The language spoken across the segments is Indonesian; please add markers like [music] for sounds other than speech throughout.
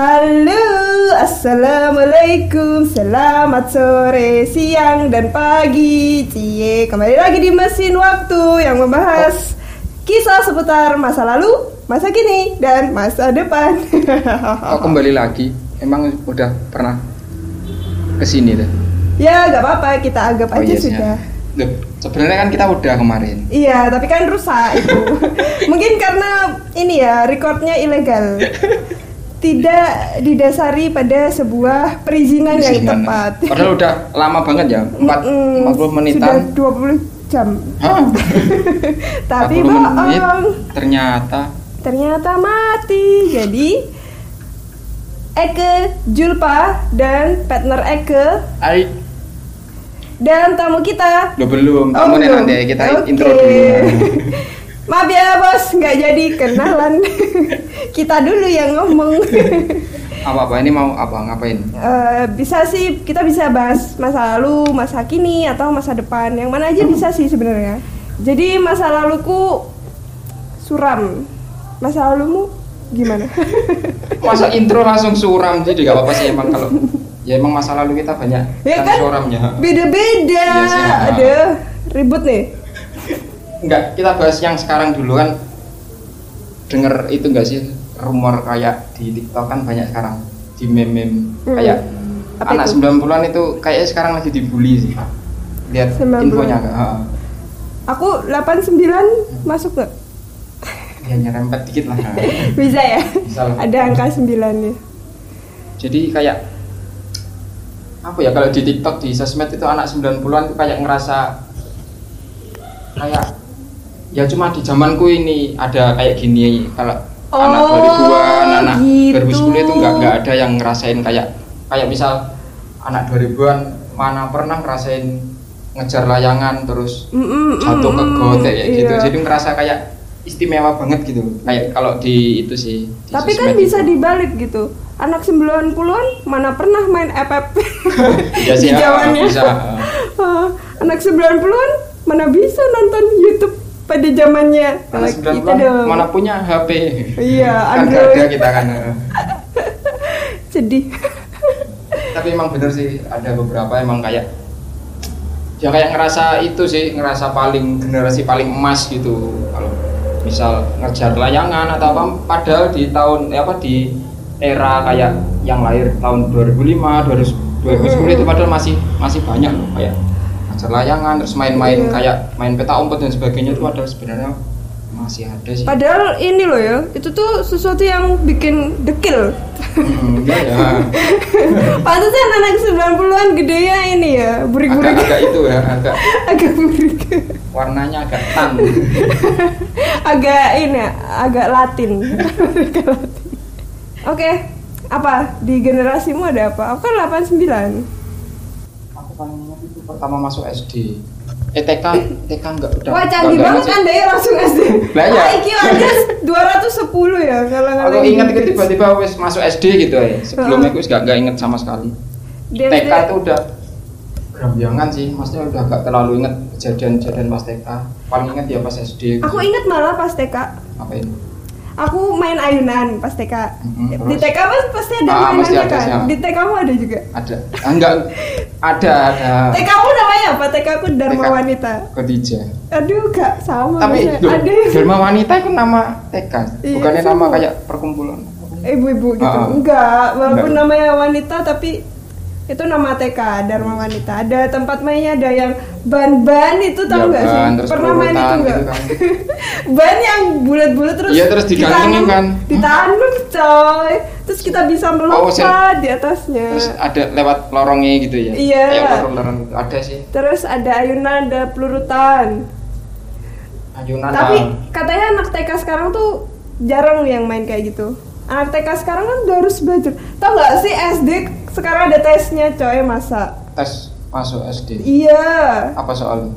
Halo, assalamualaikum, selamat sore, siang dan pagi. Cie, kembali lagi di mesin waktu yang membahas kisah seputar masa lalu, masa kini, dan masa depan. [laughs] Oh kembali lagi, emang udah pernah ke sini tuh? ya, gak apa-apa, kita anggap aja iya, sudah. Loh, sebenarnya kan kita udah kemarin. Iya, tapi kan rusak itu. [laughs] Mungkin karena ini ya, recordnya ilegal. [laughs] Tidak didasari pada sebuah perizinan yang Perizinan. tepat. Padahal udah lama banget ya, 4, Mm-mm, 40 menitan. Sudah 20 jam. Hah? [laughs] Tapi 40 menit, bohong. ternyata Ternyata mati. Jadi Eke Julpa dan partner Eke Ai, dan tamu kita. lo belum, Oh, nih belum. nanti kita Oke. intro dulu. [laughs] Maaf ya bos, nggak jadi kenalan. [laughs] kita dulu yang ngomong. Apa-apa ini mau apa ngapain? Eh, bisa sih kita bisa bahas masa lalu, masa kini atau masa depan. Yang mana aja bisa sih sebenarnya. Jadi masa laluku suram. Masa lalumu gimana? [laughs] Masa intro langsung suram jadi gak apa-apa sih emang kalau ya emang masa lalu kita banyak ya kan kan suramnya. beda-beda. Sih, ha. Ada ribut nih. Enggak, kita bahas yang sekarang dulu kan denger itu enggak sih rumor kayak di TikTok kan banyak sekarang di meme-meme Hmm. kayak Apa anak itu? 90-an itu kayaknya sekarang lagi dibully sih. Lihat 90-an. infonya enggak? Heeh. Aku 89 masuk gak? Ya nyerempet dikit lah. [laughs] Bisa ya? Bisa lah. Ada angka 9 nya. Jadi kayak apa ya kalau di TikTok di sosmed itu anak 90-an itu kayak ngerasa kayak ya cuma di zamanku ini ada kayak gini kalau anak Oh, 2000-an, anak gitu. 2010 itu nggak nggak ada yang ngerasain kayak kayak misal anak 2000-an mana pernah ngerasain ngejar layangan terus Mm, mm, jatuh ke got kayak gitu. iya. Jadi ngerasa kayak istimewa banget gitu. Kayak kalau di itu sih. di Tapi kan bisa itu. dibalik gitu. Anak 90-an mana pernah main FF Iya [laughs] [laughs] di sih, ah, bisa. [laughs] Ah, anak 90-an mana bisa nonton YouTube pada zamannya. Kalau Anak 90-an kita dong. mana punya HP Iya, kan Android. ada kita kan [laughs] Sedih. tapi emang bener sih ada beberapa emang kayak ya kayak ngerasa itu sih ngerasa paling generasi paling emas gitu kalau misal ngejar layangan atau apa padahal di tahun eh, apa di era kayak yang lahir tahun 2005 2000, 2010 itu padahal masih masih banyak loh kayak ngejar layangan terus main-main Iya. kayak main peta umpet dan sebagainya itu padahal sebenarnya masih ada sih Padahal ini loh ya, itu tuh sesuatu yang bikin dekil. Hmm, iya ya. [laughs] Pantesan anak 90-an gedenya ini ya, burik-burik. agak-agak itu ya agak [laughs] Agak burik. warnanya agak tan [laughs] agak ini ya, agak Latin. Agak Latin. Oke, apa di generasimu ada apa? Aku kan 89. Paling ingat itu pertama masuk SD eh TK TK enggak udah. Wah canggih banget kan dia langsung SD. Lah iya. IQ aja 210 ya kalau aku ingat itu tiba-tiba wes masuk SD gitu ya sebelumnya aku enggak enggak inget sama sekali. TK itu udah gerambiangan sih maksudnya udah enggak terlalu inget kejadian-kejadian pas TK paling inget ya pas SD Aku ingat malah pas TK. apa ini Aku main ayunan pas TK. Mhm, Di terus? TK mas pasti ada Ah, mainannya ada kan. Di TK mu ada juga. ada ah, enggak ada ada TK mu namanya apa? TK aku Dharma TK. Wanita. Khadijah Aduh kak sama tapi loh, ada Dharma Wanita itu nama TK Iya, bukannya nama sama. kayak perkumpulan ibu-ibu gitu. Ah. Enggak, walaupun Enggak. namanya wanita tapi itu nama TK Dharma Wanita. Ada tempat mainnya ada yang ban-ban itu tahu Ya, nggak sih? ban, terus Pernah main itu enggak? gitu kan. [laughs] ban yang bulat-bulat terus Iya, terus ditanam- kan. Ditanam coy. Terus kita bisa Oh, melompat di atasnya. terus ada lewat lorongnya gitu ya Iya. lorong-lorong gitu ada sih Terus ada ayunan, ada pelurutan. ayunan Tapi lah. katanya anak TK sekarang tuh jarang yang main kayak gitu. Anak TK sekarang kan udah harus belajar. Tahu nggak sih SD sekarang ada tesnya coy masa? tes masuk SD Iya. apa soalnya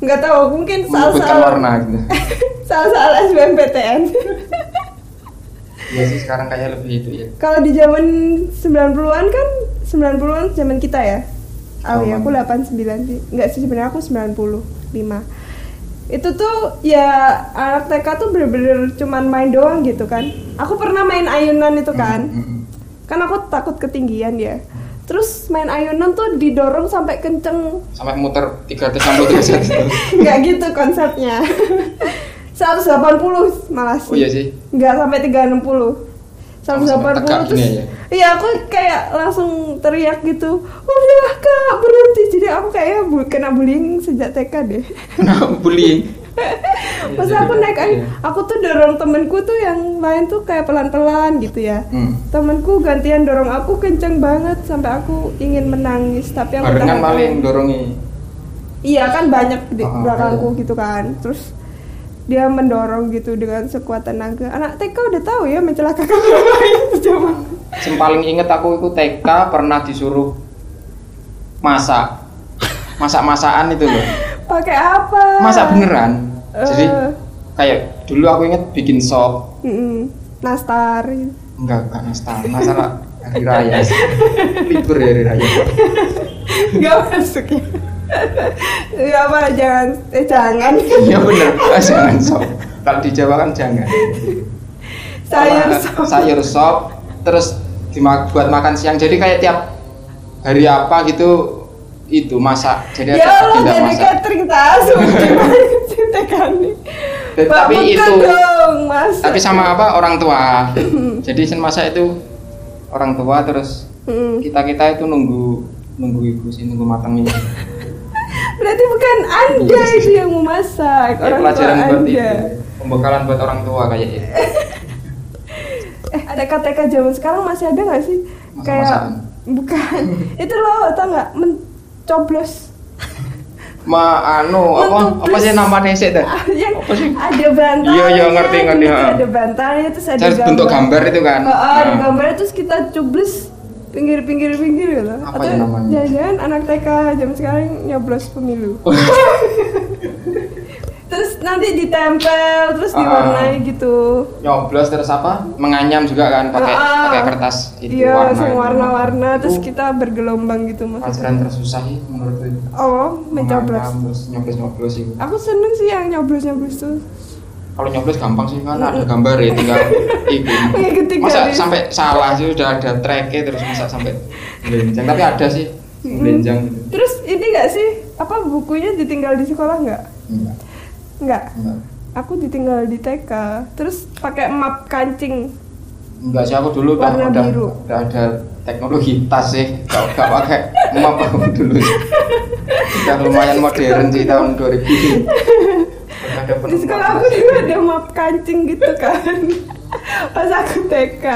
Nggak tahu mungkin soal-soal warna gitu [laughs] soal-soal SBMPTN. [laughs] ya sih sekarang kayak lebih itu ya Kalau di zaman 90-an kan 90-an zaman kita ya. Oh iya, aku 89 sih. Enggak sih sebenarnya aku 95. Itu tuh ya anak TK tuh bener-bener cuman main doang gitu kan. Aku pernah main ayunan itu kan. Hmm, hmm. Kan aku takut ketinggian ya terus main ayunan tuh didorong sampai kenceng Sampai muter 360 derajat gitu. nggak gitu konsepnya 180 malah sih Oh iya sih. nggak sampai 360 Sama-sama tegak 180 terus gini ya? iya aku kayak langsung teriak gitu udah kak berhenti jadi aku kayaknya bu kena bullying sejak TK deh Nah, bullying. Pas Iya, aku iya, naik ayu iya. aku tuh dorong temenku tuh yang lain tuh kayak pelan-pelan gitu ya Hmm. temenku gantian dorong aku kenceng banget sampai aku ingin menangis tapi aku Barengan tahan. paling dorongi. iya kan banyak di Ah, belakangku iya. gitu kan terus dia mendorong gitu dengan sekuat tenaga anak TK udah tahu ya mencelakakan orang [laughs] lain zaman Yang paling inget aku itu TK pernah disuruh masak. Masak-masakan itu loh. Pakai apa Masak beneran. Jadi Eh. kayak dulu aku inget bikin sop. Mm-mm. nastar gitu. Enggak, enggak nastar. Masalah hari raya. Libur ya hari raya. nggak masuk ya ya apa jangan eh jangan Iya bener, Ah, jangan sop. Kalau di Jawa kan jangan. sayur sop sayur sop terus dima- buat makan siang jadi kayak tiap hari apa gitu itu masak. Jadi ya ada Allah jadi masak. catering tasu. [laughs] Tapi itu dong mas. tapi sama apa? Orang tua. Jadi sen masak itu orang tua terus Mm. kita kita itu nunggu nunggu ibu sih nunggu matangnya [laughs] berarti bukan anda Iya. itu yang mau masak Kayak orang tua pelajaran buat anda. itu pembekalan buat orang tua kayaknya [laughs] eh ada KTK zaman sekarang masih ada nggak sih? Kayak Masak-masakan. bukan. Itu loh tau nggak mencoblos ma anu apa? Apa sih namanya sih dah [laughs] apa sih? Ada bantalnya Iya, iya, ngerti, ngerti, ha. ada bantalnya terus ada Terus bentuk gambar. itu kan? oh, oh, ada gambarnya terus kita coblos pinggir-pinggir pinggir gitu. Apa atau ya namanya? jangan anak TK zaman sekarang nyoblos pemilu. Terus [laughs] nanti ditempel terus Ah. diwarnai gitu. Nyoblos terus apa? Menganyam juga kan pakai Ah, pakai kertas itu iya warna itu. warna-warna terus kita bergelombang gitu mas. pelajaran tersusah sih menurutku itu. oh mencoblos. Terus nyoblos nyoblos itu aku seneng sih yang nyoblos nyoblos tuh. Kalau nyoblos gampang sih kan ada gambar ya tinggal [laughs] itu Mengikuti masa sampai salah sih udah ada tracknya terus masa sampai belenjang tapi ada sih belenjang gitu terus ini gak sih? Apa bukunya ditinggal di sekolah nggak? Enggak nggak. Enggak aku ditinggal di TK terus pakai map kancing. Enggak sih aku dulu udah Warna udah, biru. udah ada teknologi tas sih. Gak, gak pakai map aku dulu. Udah lumayan modern sih tahun 2000 Udah ada di sekolah aku juga ada map kancing gitu kan. Pas aku TK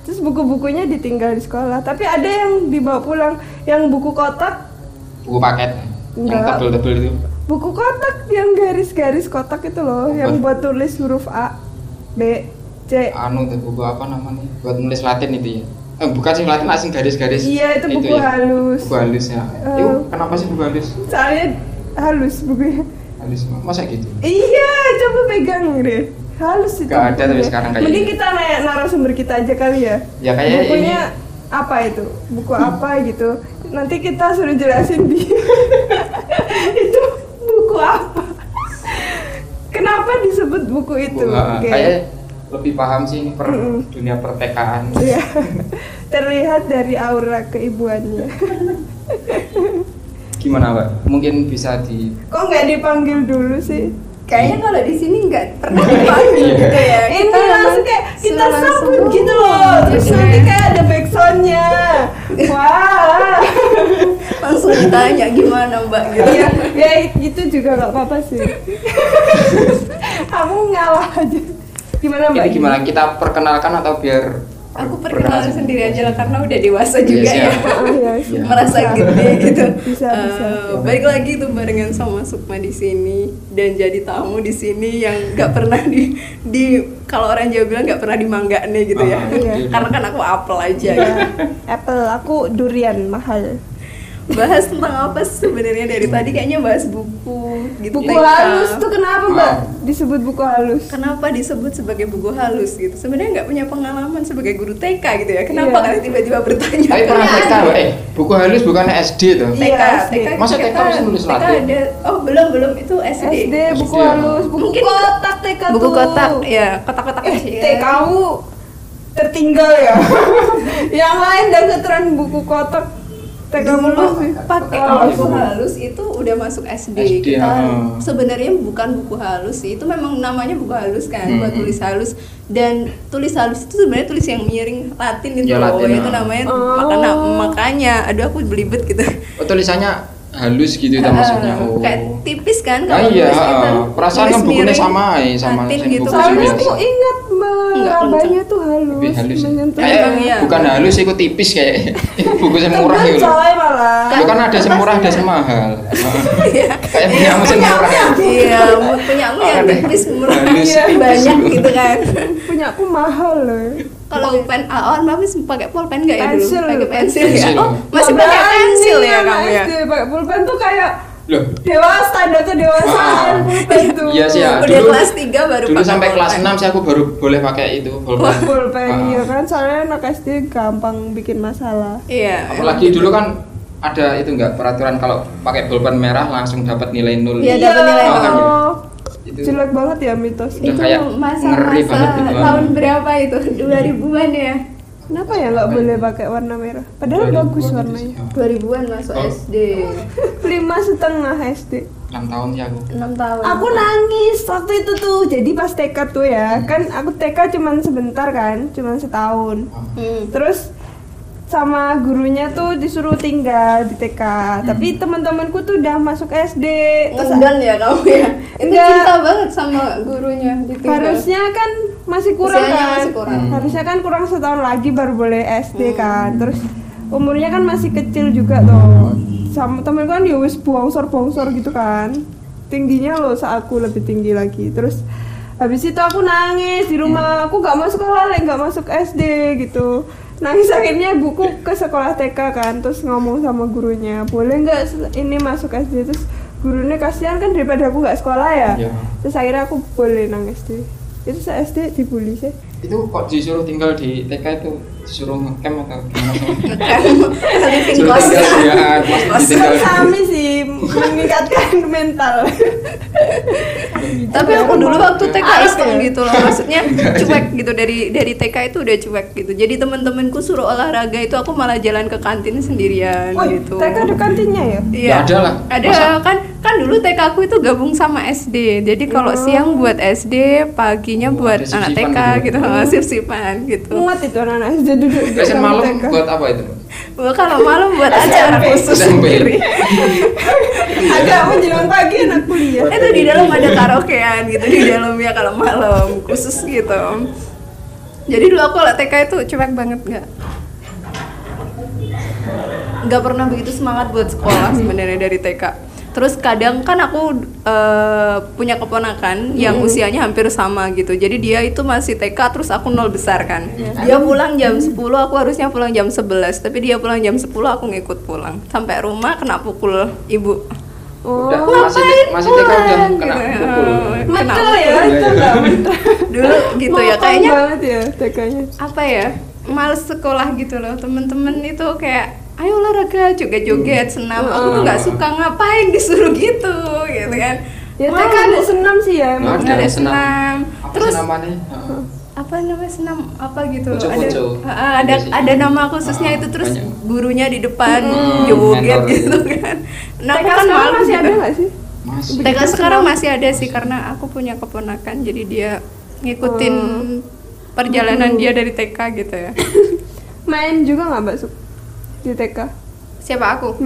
terus buku-bukunya ditinggal di sekolah. Tapi ada yang dibawa pulang. Yang buku kotak. Buku paket. Yang Enggak. tebel-tebel itu buku kotak yang garis-garis kotak itu loh yang buat tulis huruf A B C anu tuh buku apa namanya buat nulis Latin itu ya eh, bukan sih Latin asing garis-garis iya itu buku ya. halus buku halus ya Eh. itu kenapa sih buku halus soalnya halus bukunya halus masa gitu Iya, coba pegang deh. Halus itu. Gak ada tapi sekarang kayak Mending kita nanya narasumber kita aja kali ya. Ya, kayaknya Bukunya ini- apa itu? Buku apa gitu? Nanti kita suruh jelasin di [laughs] itu apa? Kenapa disebut buku itu? Oke. kayak lebih paham sih ini per Mm-mm. dunia pertekaan Iya. Terlihat dari aura keibuannya. gimana mbak mungkin bisa di Kok nggak dipanggil dulu sih? Kayaknya kalau di sini nggak pernah dipanggil Iya. gitu ya. Ini Kita langsung kayak kita sambut gitu loh. Terus Iya. nanti kayak ada backsoundnya. Wah. langsung ditanya gimana Mbak gitu. Iya, ya itu juga nggak apa-apa sih. Kamu ngalah aja. Gimana mbak? ini gimana kita perkenalkan atau biar Aku perkenalan sendiri aja lah karena udah dewasa juga Iya, ya. siap. Ah, iya, Iya. merasa gede gitu. Bisa, Eh, bisa. Balik lagi tuh barengan sama Sukma di sini dan jadi tamu di sini yang nggak pernah di di kalau orang Jawa bilang nggak pernah dimanggane gitu ya. Ah, iya. Karena kan aku apel aja. Gitu. Apple, aku durian mahal. Bahas tentang apa sebenarnya dari tadi kayaknya bahas buku gitu. Buku TK. halus tuh kenapa mbak? Ah. Disebut buku halus. Kenapa disebut sebagai buku halus gitu? Sebenarnya nggak punya pengalaman sebagai guru TK gitu ya. Iya. Kenapa kalian tiba-tiba bertanya? tapi pernah TK mbak eh buku halus bukannya SD tuh Iya, TK, SD. TK, Masa TK bisa nulis TK ada, oh belum belum itu SD. SD, buku SD. halus, buku Mungkin kotak TK buku tuh. kotak, ya kotak-kotak Eh, kecil. T kamu tertinggal ya. [laughs] yang lain udah ketren buku kotak. TK mulu dulu pakai Oh, buku halus itu udah masuk SD, SD, kita ah. sebenarnya bukan buku halus sih itu memang namanya buku halus kan buat Hmm. tulis halus dan tulis halus itu sebenarnya tulis yang miring Latin itu Ya, loh Latin, itu ah. namanya Oh. makanya makanya aduh aku belibet gitu Oh tulisannya halus gitu itu maksudnya. Ah, Oh. kayak tipis kan Ah, kalau iya, tulis kita ah. perasaan kan bukunya sama eh, sama yang gitu buku Soalnya aku ingat merabanya tuh halus, Lebih halus. ya? menyentuh. Kayak Emang iya. bukan halus sih, kok tipis kayak [laughs] buku semurah Tebel gitu. Itu kan ada semurah, ada semahal. Iya. [laughs] Kayak punya mesin murah. iya mood punya aku yang tipis murah Iya, banyak gitu kan [laughs] Punya aku mahal loh. Kalau pen aon mami pakai pulpen nggak ya dulu pakai pensil, Pensil. ya oh masih pakai pensil ya kamu ya pakai pulpen tuh kayak Loh, dewasa, kedewasaan pulpen tuh. Iya sih ya. udah Dulu- kelas 3 baru dulu sampai kelas pulpen. 6 sih aku baru boleh pakai itu pulpen. Pulpen Ah. iya kan, soalnya anak SD gampang bikin masalah. iya Apalagi dulu kan ada itu enggak peraturan kalau pakai pulpen merah langsung dapat nilai nol. Iya, dapat nilai nol. Kan ya? oh, Itu jelek banget ya mitos. Itu masa-masa gitu. tahun berapa itu [laughs] 2000-an ya Kenapa ya nggak boleh pakai warna merah? Padahal bagus warnanya. 2000-an masuk Oh. SD [laughs] Lima setengah SD. 6 tahun sih aku. 6 tahun Aku nangis waktu itu tuh. Jadi pas TK tuh ya, kan aku TK cuman sebentar kan, cuman setahun. Hmm. Terus sama gurunya tuh disuruh tinggal di TK. Tapi teman-temanku tuh udah masuk SD. Terus ya kamu ya itu Enggak. cinta banget sama gurunya ditinggal. harusnya kan masih kurang Usianya kan. masih kurang. Hmm. Harusnya kan kurang setahun lagi baru boleh SD kan. Terus umurnya kan masih kecil juga tuh. Sama temen kan ya wis bongsor-bongsor gitu kan. Tingginya loh saat aku lebih tinggi lagi. Terus habis itu aku nangis di rumah. Aku gak masuk sekolah, lagi gak masuk SD gitu. Nangis akhirnya buku ke sekolah TK kan. Terus ngomong sama gurunya, boleh nggak se- ini masuk SD? Terus gurunya kasihan kan daripada aku nggak sekolah ya. Iya. Terus akhirnya aku boleh nang SD. Itu saya SD dibully sih. Itu kok disuruh tinggal di TK itu disuruh ngecamp atau gimana? living Suruh tinggal ya. Kami sih meningkatkan mental. tapi aku dulu waktu TK Harus iseng ya? gitu loh maksudnya [laughs] cuek gitu dari dari TK itu udah cuek gitu jadi temen-temenku suruh olahraga itu aku malah jalan ke kantin sendirian Woi, gitu TK ada kantinnya ya? Iya. Ya ada lah. Ada kan kan dulu TK aku itu gabung sama SD. Jadi kalau Oh. siang buat SD, paginya Oh, buat anak TK gitu. gitu, [laughs] sip-sipan gitu. Muat itu anak-anak SD duduk di dalam malam TK. buat apa itu? Wah, kalau malam buat acara khusus sendiri. [laughs] Ada menjelang pagi anak kuliah. itu di dalam ada karaokean gitu di dalamnya kalau malam khusus gitu. Jadi dulu aku kalau TK itu cuek banget nggak nggak pernah begitu semangat buat sekolah sebenarnya dari TK. Terus kadang kan aku eh, punya keponakan yang usianya hampir sama gitu. Jadi dia itu masih TK terus aku nol besar kan. Dia pulang jam 10, aku harusnya pulang jam 11, tapi dia pulang jam 10 aku ngikut pulang. Sampai rumah kena pukul ibu. Oh, Udah masih masih TK udah kena Gitu. pukul. Kena ya, itu mental. Dulu gitu ya kayaknya banget ya TK-nya. apa ya males sekolah gitu loh temen-temen itu kayak ayo olahraga joget-joget senam aku tuh nggak suka ngapain disuruh gitu gitu kan Ya Mau TK ada senam sih ya. Emang. ada. ada senam. senam Apa terus sih namanya? Heeh. apa namanya senam apa gitu loh ada Poco-poco. Ah, ada Iya ada nama khususnya Ah, itu terus banyak. gurunya di depan Hmm, [laughs] joget gitu kan nah TK kan sekarang malu masih gitu. ada nggak sih? Masih. TK sekarang masih ada sih karena aku punya keponakan jadi dia ngikutin Oh. perjalanan dia dari TK gitu ya [coughs] Main juga nggak Mbak Sup? Di TK? siapa aku.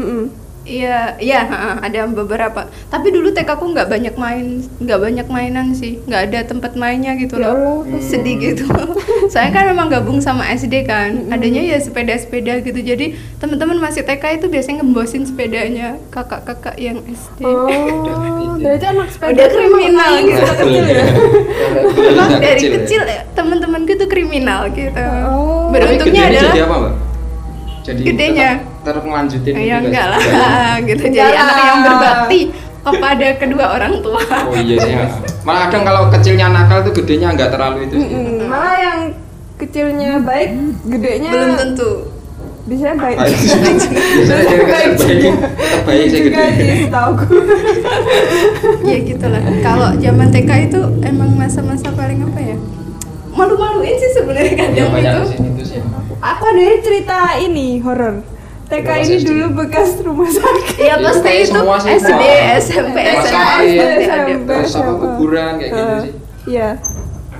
Iya, iya, ada beberapa. Tapi dulu TK aku nggak banyak main, nggak banyak mainan sih, nggak ada tempat mainnya gitu Ya loh. Allah, Sedih gitu. [laughs] Saya kan memang gabung sama SD kan, adanya ya sepeda-sepeda gitu. Jadi teman-teman masih TK itu biasanya ngembosin sepedanya kakak-kakak yang SD. Oh, berarti anak sepeda Udah kriminal gitu. kecil ya? Sejak dari ya? kecil ya, teman-temanku itu kriminal gitu. Oh. Beruntungnya adalah jadi apa, Mbak? Jadi Gedenya? tetap, tetap ngelanjutin ya enggak lah [laughs] gitu. Jadi Enggak anak yang berbakti kepada kedua orang tua. Oh iya sih. ya. Malah kadang kalau kecilnya nakal tuh gedenya nggak terlalu itu. sih. Mm-mm. Malah yang kecilnya baik, gedenya Belum tentu. bisa baik. Baik. Biasanya jadi baik, tetap baik juga gede. sih, setauku. [laughs] ya gitulah kalau zaman TK itu emang masa-masa paling apa ya malu-maluin sih sebenarnya ya kadang banyak di sini tuh sih Aku ada cerita ini horor. TK Bekas ini SD. dulu bekas rumah sakit. Iya pasti itu semua sih, SD. SMP, SMA. SMP, SMA. kuburan kayak gitu Eh, sih Iya.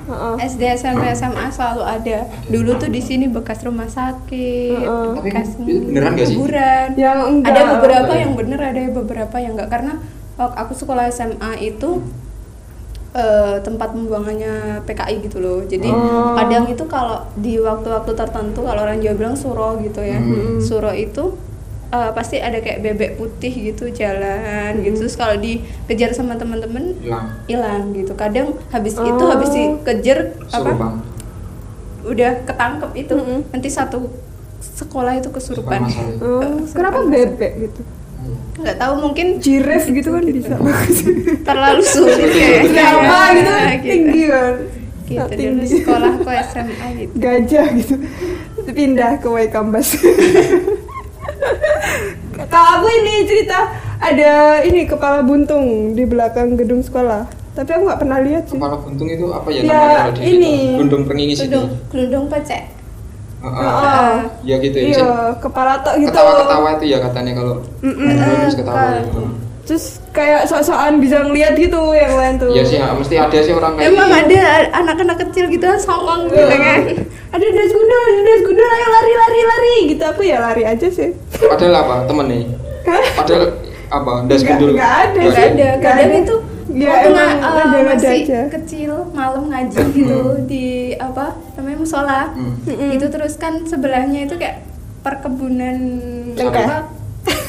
Heeh. SD, SMP, SMA selalu ada. Dulu tuh di sini bekas rumah sakit. Tapi bekas beneran sih? kuburan. Yang enggak. Ada beberapa Apa ya? yang bener, ada beberapa yang enggak karena waktu aku sekolah SMA itu eh, tempat pembuangannya PKI gitu loh. Jadi Oh. kadang itu kalau di waktu-waktu tertentu kalau orang Jawa bilang suro gitu ya. Hmm. Suro itu eh, pasti ada kayak bebek putih gitu jalan gitu. Terus kalau dikejar sama teman-teman hilang hilang gitu. Kadang habis itu Oh. habis dikejar suruh apa? bang Udah ketangkep itu. Mm-mm. Nanti satu sekolah itu kesurupan. itu. Oh, kenapa bebek gitu? Nggak tahu mungkin Jiref gitu kan bisa bagus. [laughs] terlalu sulit kayaknya Kenapa gitu? Nah, Tinggi kan. gitu Nah, dulu tinggi. sekolahku SMA gitu Gajah gitu. Pindah ke Waikambas. [laughs] Kalau aku ini cerita ada ini kepala buntung di belakang gedung sekolah. Tapi aku nggak pernah lihat sih. kepala buntung itu apa ya, Ya, namanya kalau di ini. itu gelundung gelundung pecek Heeh. Heeh. ya gitu ya Iya, kepala tok gitu. ketawa-ketawa itu ya katanya kalau Mm-mm. terus ketawa Ketawa. gitu. Terus kayak sok-sokan bisa ngeliat gitu yang lain tuh. Iya sih, mesti ada sih orang kayak emang gitu. ada anak-anak kecil gitu songong gitu kan Ada das gundul, ada das gundul, ayo lari lari lari gitu aku ya lari aja sih. Padahal apa temen nih? Padahal apa? Das Nggak- gundul. nggak ada. nggak ada kadang ada. itu Ya, waktu emang nga- eh, ada-ada masih aja. kecil malam ngaji gitu di apa namanya musola Hmm. Mm-mm. itu terus kan sebelahnya itu kayak perkebunan Cengkeh. apa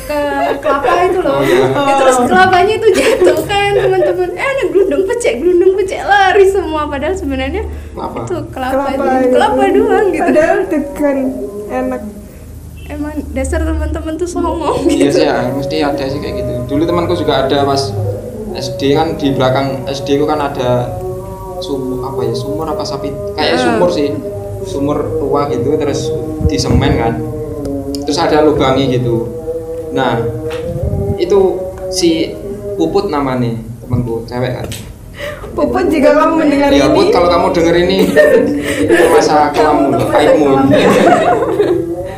ke kelapa itu loh Oh, iya. Ya, terus kelapanya itu jatuh kan teman-teman eh ada gelundung pecek gelundung pecek lari semua padahal sebenarnya Kelapa. itu kelapa, Kelapa, itu ya. kelapa doang gitu Padahal degan enak. emang dasar teman-teman tuh songong Iya gitu sih, ya, mesti ada sih kayak gitu. Dulu temanku juga ada pas SD kan di belakang SD ku kan ada sumur apa ya sumur apa sapi? Kayak Hmm. sumur sih. Sumur tua gitu terus di semen kan. Terus ada lubangnya gitu. Nah itu si puput namanya temanku cewek kan. Puput jika kamu mendengar ya ini. put kalau kamu denger ini [laughs] itu masa teman aibmu saya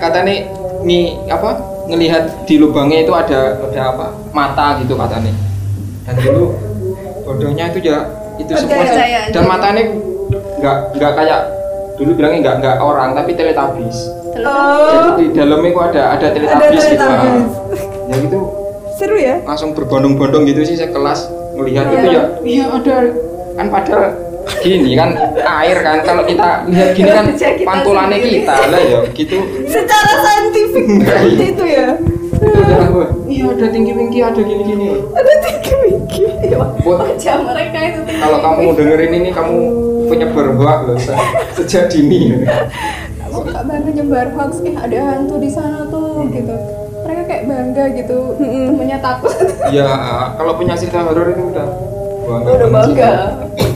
katanya nih apa ngelihat di lubangnya itu ada ada apa mata gitu katanya dan dulu bodohnya itu ya itu semua dan matanya nggak nggak kayak dulu bilangnya nggak nggak orang tapi teletabis Oh, jadi di dalamnya kok ada ada teletabis gitu teletabis. ya gitu seru ya? langsung berbondong-bondong gitu sih saya kelas melihat Iya. itu ya iya ada kan padahal gini kan air kan kalau kita lihat gini kan pantulannya kita lah ya gitu Secara saintifik seperti itu ya. Iya ada tinggi tinggi ada gini gini Ada tinggi-tinggi. wajah mereka itu tuh kalau kamu dengerin ini kamu penyebar hoax loh se- sejak dini. Suka banget nyebar hoax eh ada hantu di sana tuh gitu. Mereka kayak bangga gitu. Temennya takut. Ya kalau punya cerita horor itu udah bangga Udah bangga.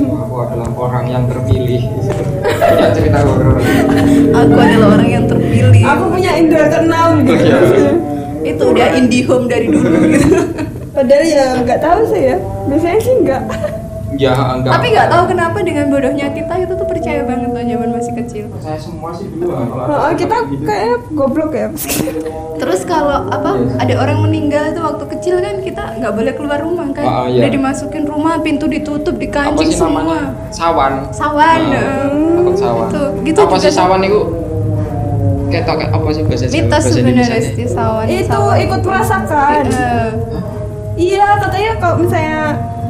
Aku adalah orang yang terpilih. Punya cerita horor. Aku adalah orang yang terpilih. Aku punya indra keenam gitu. Iya. itu udah indie home dari dulu [laughs] gitu Padahal ya nggak tahu sih ya. Biasanya sih nggak. ya [laughs] enggak tapi nggak tahu kenapa dengan bodohnya kita itu tuh percaya banget tuh zaman masih kecil saya semua sih dulu ah, kalau Oh, kita kayak gitu. goblok ya. [laughs] terus kalau apa ada orang meninggal itu waktu kecil kan kita nggak boleh keluar rumah kan Ah, iya. udah dimasukin rumah pintu ditutup apa dikancing sih semua namanya sawan sawan Nah, takut sawan Tuh, gitu apa juga sih tuh. sawan itu kayak apa sih bahasa Jawa- mitos sebenarnya sih sawan Itu ikut merasakan. Iya, katanya kalau misalnya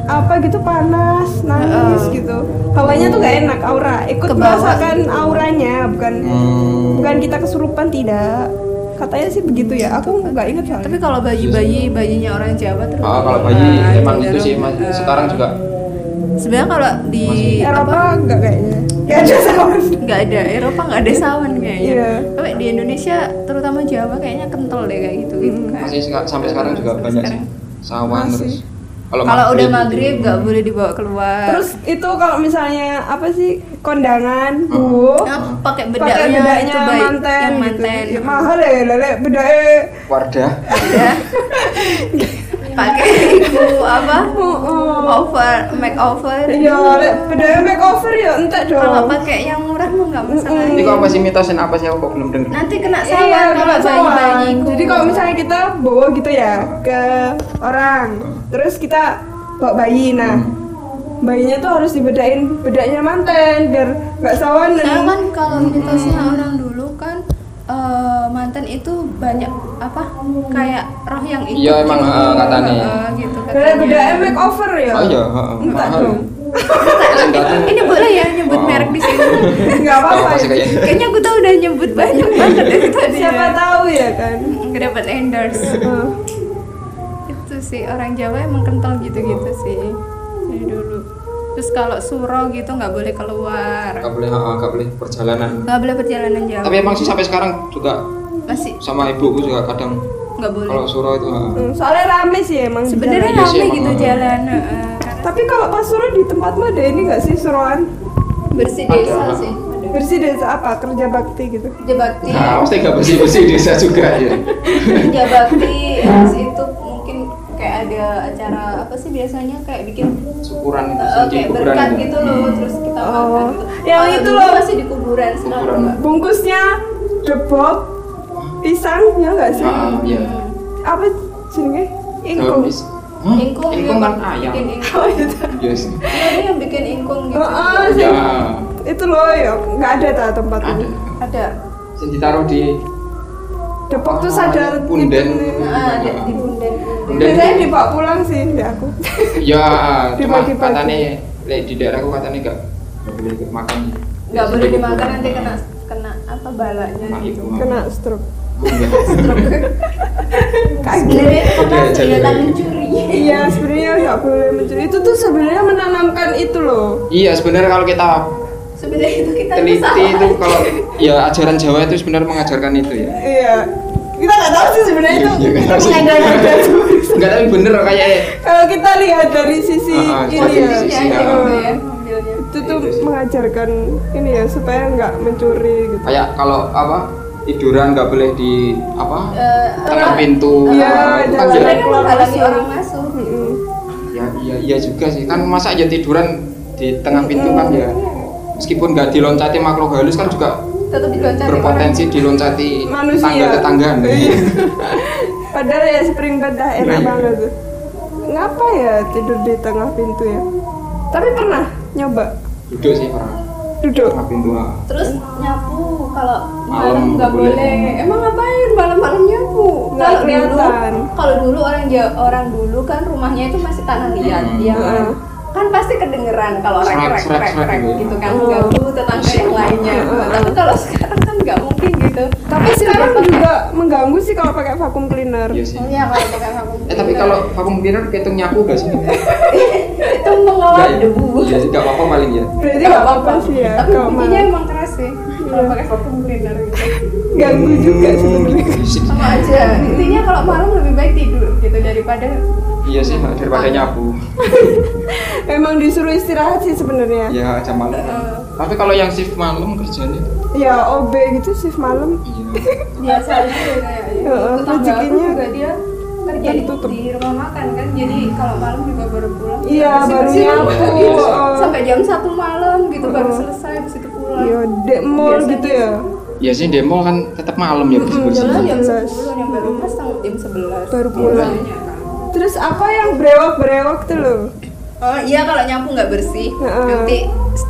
apa gitu panas, nangis gitu. Hawanya tuh gak enak, aura. Ikut Kebawa. merasakan auranya, bukan Hmm. bukan kita kesurupan tidak. Katanya sih begitu ya. Aku nggak ingat soalnya. tapi kalau bayi-bayi bayinya orang Jawa terus Ah, kalau bayi Nah, emang itu sih mas- sekarang juga sebenarnya kalau di Masih- Eropa apa nggak kayaknya. Gak ada sawan. nggak ada Eropa nggak ada sawan kayaknya Iya. tapi di Indonesia terutama Jawa kayaknya kental deh kayak gitu gitu Hmm. kan masih sampai sekarang juga Sampai banyak sekarang. sih sawan Masih. terus kalau udah maghrib nggak boleh dibawa keluar Terus itu kalau misalnya apa sih kondangan, Hmm. bu, Nah, pakai bedaknya, pakai itu bedaknya baik manten, yang gitu. manten Ya, mahal ya, lele bedaknya Wardah ya [laughs] pakai itu apa? Over make over Iya, bedanya makeover ya entek dong. kalau pakai yang murah mah nggak masalah Ini kok apa sih mitosin apa sih? Aku kok belum denger? nanti kena Iya, sawan kalau bayi Jadi kalau misalnya kita bawa gitu ya ke orang, terus kita bawa bayi, nah bayinya tuh harus dibedain bedanya manten biar nggak sawan dan kan kalau mitosnya orang eh, mantan itu banyak apa kayak roh yang ikut Iya, emang, gitu. eh, katanya. Eh, gitu beda bedanya makeover ya. Oh iya, heeh. Enggak dong. ini boleh ya nyebut Oh. merek di sini Nggak apa-apa. Kayaknya? aku tuh udah nyebut banyak banget dari tadi Siapa tahu ya kan. nggak dapat endorse Eh, itu sih orang Jawa emang kental gitu-gitu sih dari dulu terus kalau suro gitu nggak boleh keluar Gak boleh, heeh, gak boleh perjalanan. nggak boleh perjalanan jauh Tapi emang sih sampai sekarang juga masih sama ibuku juga kadang nggak boleh kalau suruh itu heeh. hmm, soalnya rame sih emang. sebenarnya jalan. Iya sih, rame emang. gitu jalan Tapi kalau pas suruh di tempatmu ada ini nggak sih suruhan bersih Ada. desa sih ada. bersih desa apa kerja bakti gitu? kerja bakti Nah, mesti gak bersih-bersih desa juga ya. kerja bakti itu ada acara apa sih biasanya kayak bikin Syukuran itu eh, sih di kayak kuburan berkat itu. gitu loh terus kita Oh, makan gitu. yang Kalau itu loh. masih di kuburan sekarang Kuburan. enggak. Bungkusnya debok pisang ya nggak sih? Ah, iya. Apa jenenge? Ingkung. Hah? ingkung Ingkung iya, kan ayam. bikin ingkung Oh, itu. Iya sih. iya dia yang bikin ingkung gitu Oh, oh, Ya, Itu loh ya, nggak ada tak tempat ada. ini. ada Yang ditaruh di Depok tuh sadar punden. gitu. nah, di bunden Bunden. Biasanya dibawa pulang sih di aku. [laughs] ya cuma katanya di daerahku katanya enggak enggak boleh ikut makan. nggak boleh dimakan nanti kena kena apa balanya gitu. Kena stroke. apa jangan kelihatan lagi. mencuri Iya sebenarnya nggak boleh mencuri. Itu tuh sebenarnya menanamkan itu loh. Iya, sebenarnya kalau kita sebenarnya itu kita teliti itu kalau ya ajaran Jawa itu sebenarnya mengajarkan itu ya. Iya. Kita nggak tahu sih sebenarnya itu. Iya, nggak tahu sih. mengada-ngada tuh. Enggak tapi bener kayak Kalau kita lihat dari sisi Ah, ah, ini ya, sisi, gitu ya mobilnya itu tuh Itu sih. mengajarkan ini ya supaya nggak mencuri gitu. kayak kalau apa tiduran nggak boleh di apa Eh, apa? pintu Iya, Kan jangan. ya, menghalangi orang masuk Mm-mm. ya iya iya juga sih kan masa aja tiduran di tengah pintu kan ya meskipun nggak diloncati makhluk halus kan juga tetap diloncati berpotensi diloncati Manusia. tangga tetangga [laughs] Iya. Padahal ya spring bed dah enak Iya. banget tuh. Ngapa ya tidur di tengah pintu ya? Tapi pernah nyoba duduk sih orang duduk. tengah pintu ah. terus nyapu kalau Malam nggak boleh. boleh emang ngapain malam-malam nyapu kalau dulu kelihatan. kalau dulu orang Ja- orang dulu kan rumahnya itu masih tanah liat Hmm. ya kan Hmm. Kan pasti kedengeran kalau orang krek srek krek gitu. kan. Ganggu tetangga yang lainnya. Tapi kalau sekarang kan nggak mungkin gitu. Tapi sekarang juga mengganggu sih kalau pakai vacuum cleaner. iya sih. Oh iya kalau pakai vakum eh tapi kalau vakum cleaner kehitung nyapu gak sih? [laughs] Itu mengawal ya? debu. Iya sih, nggak apa-apa paling ya. Berarti nggak apa-apa sih ya. tapi kalau bunyinya malam. emang keras sih kalau pakai vakum cleaner gitu ganggu juga sebenarnya. sama aja. Intinya kalau malam lebih baik tidur gitu daripada iya sih daripada nyapu. [laughs] Emang disuruh istirahat sih sebenarnya. ya jam malam. Eh, tapi kalau yang shift malam kerjanya? Ya OB gitu shift malam. iya. Biasa aja kayaknya Heeh, tetangga aku rezekinya juga dia kerja di, di rumah makan kan. Jadi kalau malam juga baru pulang. Iya, baru nyapu. gitu. Sampai jam satu malam gitu baru Heeh. selesai Iya, Biasanya gitu ya. ya sih demo kan tetap malam ya bersih bersih jalan jam 11. 10 nyampe rumah setengah jam 11 Baru pulang. Biasanya kan. Terus apa yang brewok-brewok tuh loh? Oh iya kalau nyapu nggak bersih nanti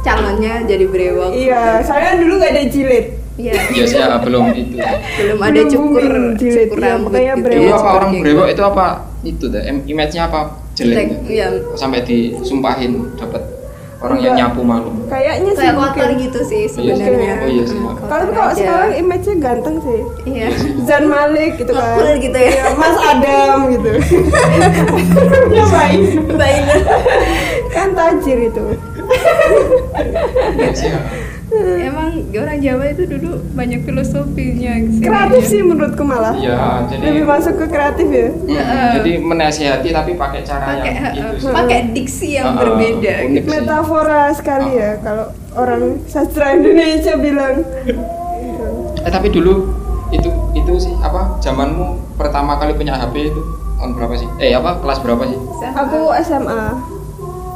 calonnya jadi brewok. Iya, saya dulu nggak ada jilid. Iya. iya sih ya, belum itu Belum ada Belum cukur jilid, cukur iya, rambut makanya gitu. Dulu brewok. apa orang Kayak brewok itu apa itu em- image-nya apa jelek, iya. sampai disumpahin dapat orang yang Enggak. nyapu malam Kayaknya sih Kayak kotor mungkin. gitu sih Iya sebenarnya. Oh iya sih. Hmm, Kalau kalau aja. sekarang image-nya ganteng sih. Iya. Zan Malik gitu kan. Gitu ya. Iya, Mas Adam gitu. [laughs] Ya baik. Baik. Kan tajir itu. Ya. Emang orang Jawa itu dulu banyak filosofinya sih. Kreatif sih menurutku malah. Iya, jadi Lebih masuk ke kreatif ya. Mm, jadi menasihati tapi pakai cara Pakai yang itu sih. pakai diksi yang Heeh, berbeda gitu. sih. Metafora sekali ya kalau orang sastra Indonesia bilang. Eh tapi dulu itu itu sih apa zamanmu pertama kali punya HP itu tahun berapa sih? Eh apa kelas berapa sih? Aku SMA.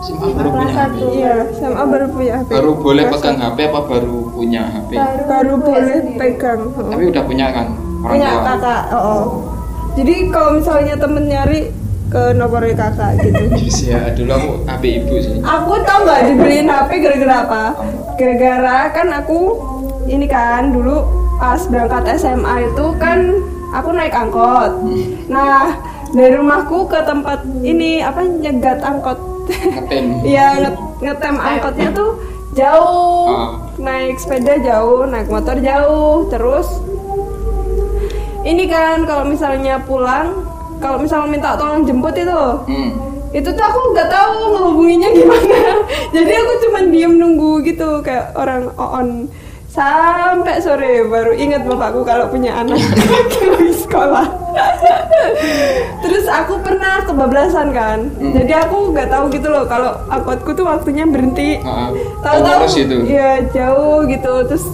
SMA baru punya HP. Iya, SMA baru punya HP. Baru boleh Kelas pegang HP apa baru punya HP? satu. Baru boleh pegang. oh. Tapi udah punya kan orang punya tua. kakak. Oh, oh. Jadi kalau misalnya temen nyari ke nomornya kakak gitu. [laughs] Yes, ya, dulu aku HP ibu sih. Aku tau nggak dibeliin HP gara-gara apa? Gara-gara kan aku ini kan dulu pas berangkat SMA itu kan aku naik angkot. Nah dari rumahku ke tempat ini apa nyegat angkot. Ngetem. [laughs] Iya nge- ngetem angkotnya tuh jauh. Ah. Naik sepeda jauh, naik motor jauh, terus ini kan kalau misalnya pulang, kalau misalnya minta tolong jemput itu, Hmm. itu tuh aku nggak tahu ngehubunginya gimana [laughs] jadi aku cuma diem nunggu gitu kayak orang on sampai sore baru ingat bapakku kalau punya anak [laughs] di sekolah. Terus aku pernah kebablasan kan. Jadi aku nggak tahu gitu loh kalau angkotku tuh waktunya berhenti. Ah, tahu-tahu ya jauh gitu. Terus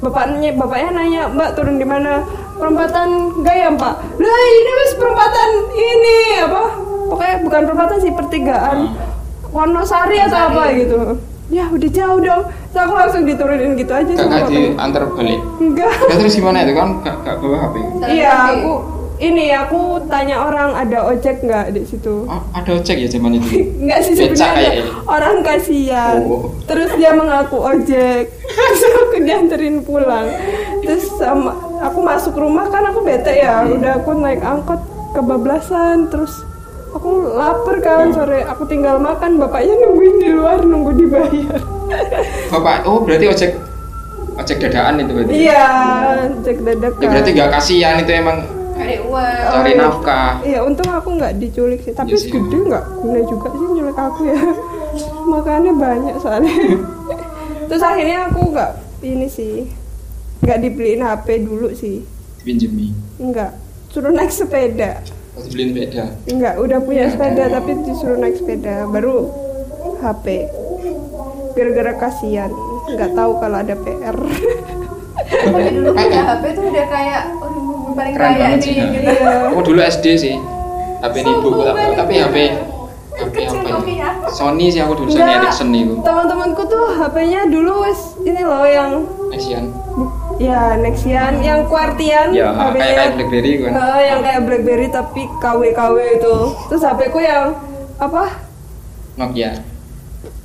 bapaknya bapaknya nanya mbak turun di mana? Perempatan gaya mbak. Lah ini wis perempatan ini apa? Pokoknya bukan perempatan sih pertigaan. Wonosari atau apa gitu. Ya udah jauh dong terus aku langsung diturunin gitu aja Gak sama gak bapaknya. diantar balik. enggak Ya terus gimana itu kan gak, gak bawa HP? iya aku ini aku tanya orang ada ojek nggak di situ Oh, ada ojek ya zaman itu. [laughs] Enggak sih sebenarnya orang kasihan. Oh. Terus dia mengaku ojek. [laughs] Terus aku dianterin pulang. Terus sama aku masuk rumah kan aku bete ya. Udah aku naik angkot kebablasan terus aku lapar kan sore aku tinggal makan bapaknya nungguin di luar nunggu dibayar Bapak, oh berarti ojek ojek dadaan itu berarti. iya cek dadakan Ya berarti gak kasihan itu emang Cari uang. cari nafkah. Iya, untung aku nggak diculik sih. Tapi Iya sih. gede nggak guna juga sih nyulik aku ya. [laughs] Makannya banyak soalnya. [laughs] Terus akhirnya aku nggak ini sih, nggak dibeliin HP dulu sih. Pinjemi. Enggak, suruh naik sepeda. Pas beliin beda. Enggak, udah punya sepeda tapi disuruh naik sepeda, baru HP. Gara-gara kasihan, nggak tahu kalau ada PR. Tapi dulu punya HP tuh udah kayak oh, paling Keren kaya gitu. Iya. Aku dulu SD sih. HP ini ibu tapi, tapi HP HP apa ya? Sony sih aku dulu Sony Ericsson itu. teman-temanku tuh HP-nya dulu wes ini loh yang Nexian. ya Nexian, yang Quartian. Ya, HP-nya. kayak kayak BlackBerry kan. Eh, yang kayak BlackBerry tapi KW-KW itu. Terus HP ku yang apa? Nokia.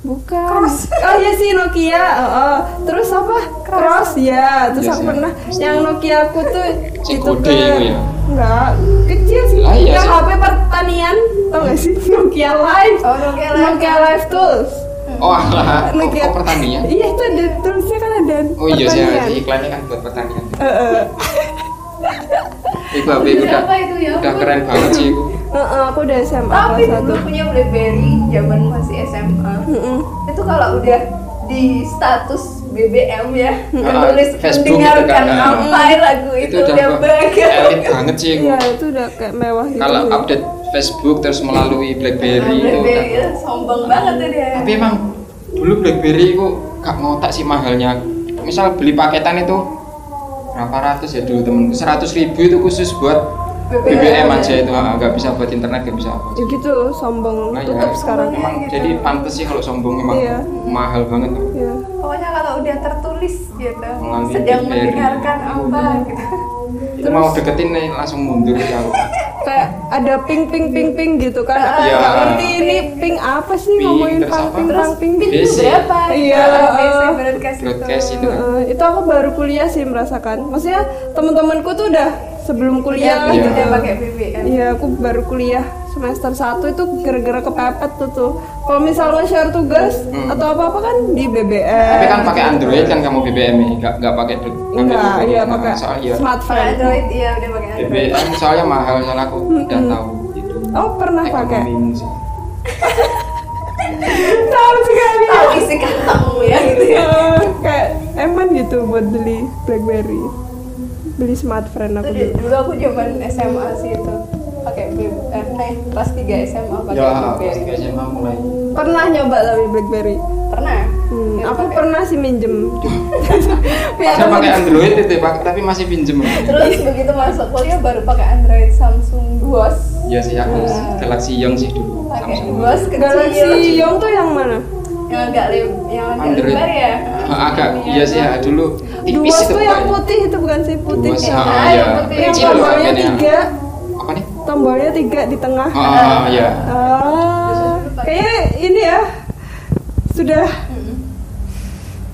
Bukan. Oh iya sih Nokia. Oh, oh. Terus apa? Cross. ya. Terus Iya aku pernah yang Nokia aku tuh Si itu ke itu ya? enggak kecil sih. Lah, iya. HP pertanian tau gak sih [laughs] Nokia Live. Oh, Nokia Live. Nokia Live Tools. Oh alah, kok, Nokia kok pertanian? Iya itu ada tulisnya kan ada. Oh iya sih, iklannya kan buat pertanian. Eh, eh. Itu HP udah ya? udah keren banget sih itu. Eh, aku udah SMA Tapi kelas dulu 1 punya BlackBerry zaman masih SMA. Mm-mm. Itu kalau udah di status BBM ya, tulis Facebook mendengarkan gitu kan. apa lagu itu, udah wah, bangga. elit banget sih itu. Iya itu udah kayak mewah gitu. Kalau update Facebook terus melalui BlackBerry itu BlackBerry udah. ya, sombong banget tuh dia. Tapi emang dulu BlackBerry itu gak ngotak sih mahalnya. Misal beli paketan itu berapa ratus ya dulu temen seratus ribu itu khusus buat BBM. BBM aja itu ah, nggak bisa buat internet nggak bisa apa. Ya gitu sombong Nah, ya, tutup sekarang. Emang Gitu. jadi pantes sih kalau sombong emang Iya. mahal banget. Iya. Pokoknya kalau udah tertulis gitu, Melalui sedang BlackBerry. mendengarkan apa gitu. Itu mau deketin nih langsung mundur ya. Kayak ada ping ping ping ping gitu kan. Aku Iya. nggak ngerti ini ping apa sih Ping, ngomongin terus pang apa? ping Terus pang ping. pin itu berapa? Iya. Broadcast, Broadcast itu. Itu aku baru kuliah sih merasakan. Maksudnya teman-temanku tuh udah sebelum kuliah Iya, gitu. udah pakai BBM. Iya, aku baru kuliah semester 1 itu gara-gara kepepet tuh tuh. Kalau misalnya share tugas Hmm. atau apa-apa kan di BBM. Tapi kan pakai Android kan kamu BBM ini, nggak nggak pakai nggak pakai Enggak, iya pakai soalnya ya, smartphone. Android, iya udah pakai Android. BBM soalnya mahal soalnya aku udah tahu gitu. Oh, pernah pakai. [laughs] Tahu sekali. Tahu isi kantongmu ya gitu ya. Eh, kayak eman gitu buat beli BlackBerry. Beli smartphone aku dulu. dulu aku zaman SMA sih itu pakai BB, eh, eh, kelas 3 SMA pakai Ya, BlackBerry. SMA mulai. Pernah nyoba tapi BlackBerry. Pernah? Hmm, Ya, aku pakai. pernah sih minjem. [laughs] Saya pakai Android itu, Pak, tapi masih pinjem. Terus begitu masuk kuliah baru pakai Android Samsung Duos Iya sih aku Galaxy Young sih dulu Pakai Samsung. bos kecil. Galaxy Young tuh yang mana? Yang agak leb yang agak Android. lebar ya. Ah, agak iya sih ya dulu tipis Duos itu tuh yang putih itu bukan sih putih. Duos, yang, ah, iya. yang putih. yang tombolnya harganya. tiga, Apa nih? tombolnya tiga di tengah. Ah, iya. Ah, kayaknya ini ya sudah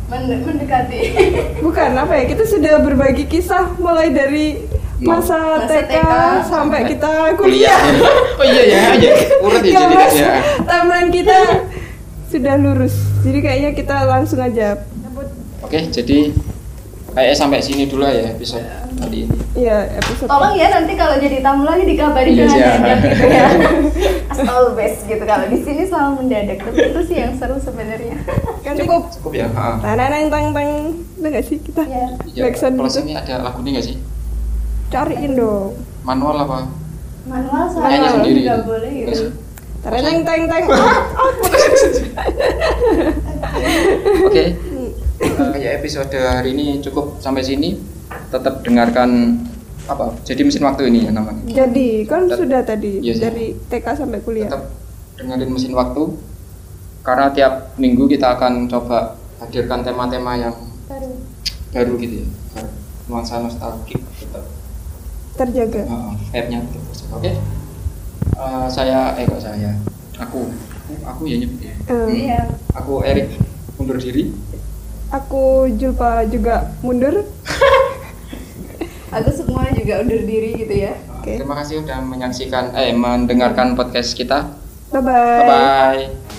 Men- mendekati. [laughs] bukan apa ya kita sudah berbagi kisah mulai dari masa, Masa TK, TK, sampai kita Kuliah. kuliah. [laughs] oh iya ya, aja. Urut ya Ya, jadi kan ya. timeline kita sudah lurus. Jadi kayaknya kita langsung aja. Oke, jadi kayaknya sampai sini dulu ya episode kali ini. Iya, episode. Tolong ya nanti kalau jadi tamu lagi dikabari Iya, mendadak gitu ya. [laughs] Asal best gitu kalau di sini selalu mendadak. Tapi itu sih yang seru sebenarnya. [laughs] Kan cukup. Cukup ya. Ha. Tang tang tang. Udah gak sih kita? Iya. Ya, kalau gitu. ada lagunya nggak sih? Cariin dong. Manual apa? Manual sama sendiri juga gitu. boleh gitu. sih? Tang tang [laughs] Oke. Eh, Ya episode hari ini cukup sampai sini. Tetap dengarkan apa? Jadi mesin waktu ini ya namanya. Jadi kan Tet- sudah tadi Iya sih. dari TK sampai kuliah. Tetap dengerin mesin waktu. Karena tiap minggu kita akan coba hadirkan tema-tema yang Baru. baru gitu ya. Nuansa nostalgik tetap. Terjaga. Uh, vibe-nya tetap bersama. Oke. Eh, saya eh kok saya. Aku aku, aku ya nyebut ya. Eh, Iya. Aku Erik undur diri. aku Julpa juga mundur. [laughs] Aku semua juga undur diri gitu ya. Oke. Terima kasih sudah menyaksikan eh mendengarkan podcast kita. Bye bye. Bye bye.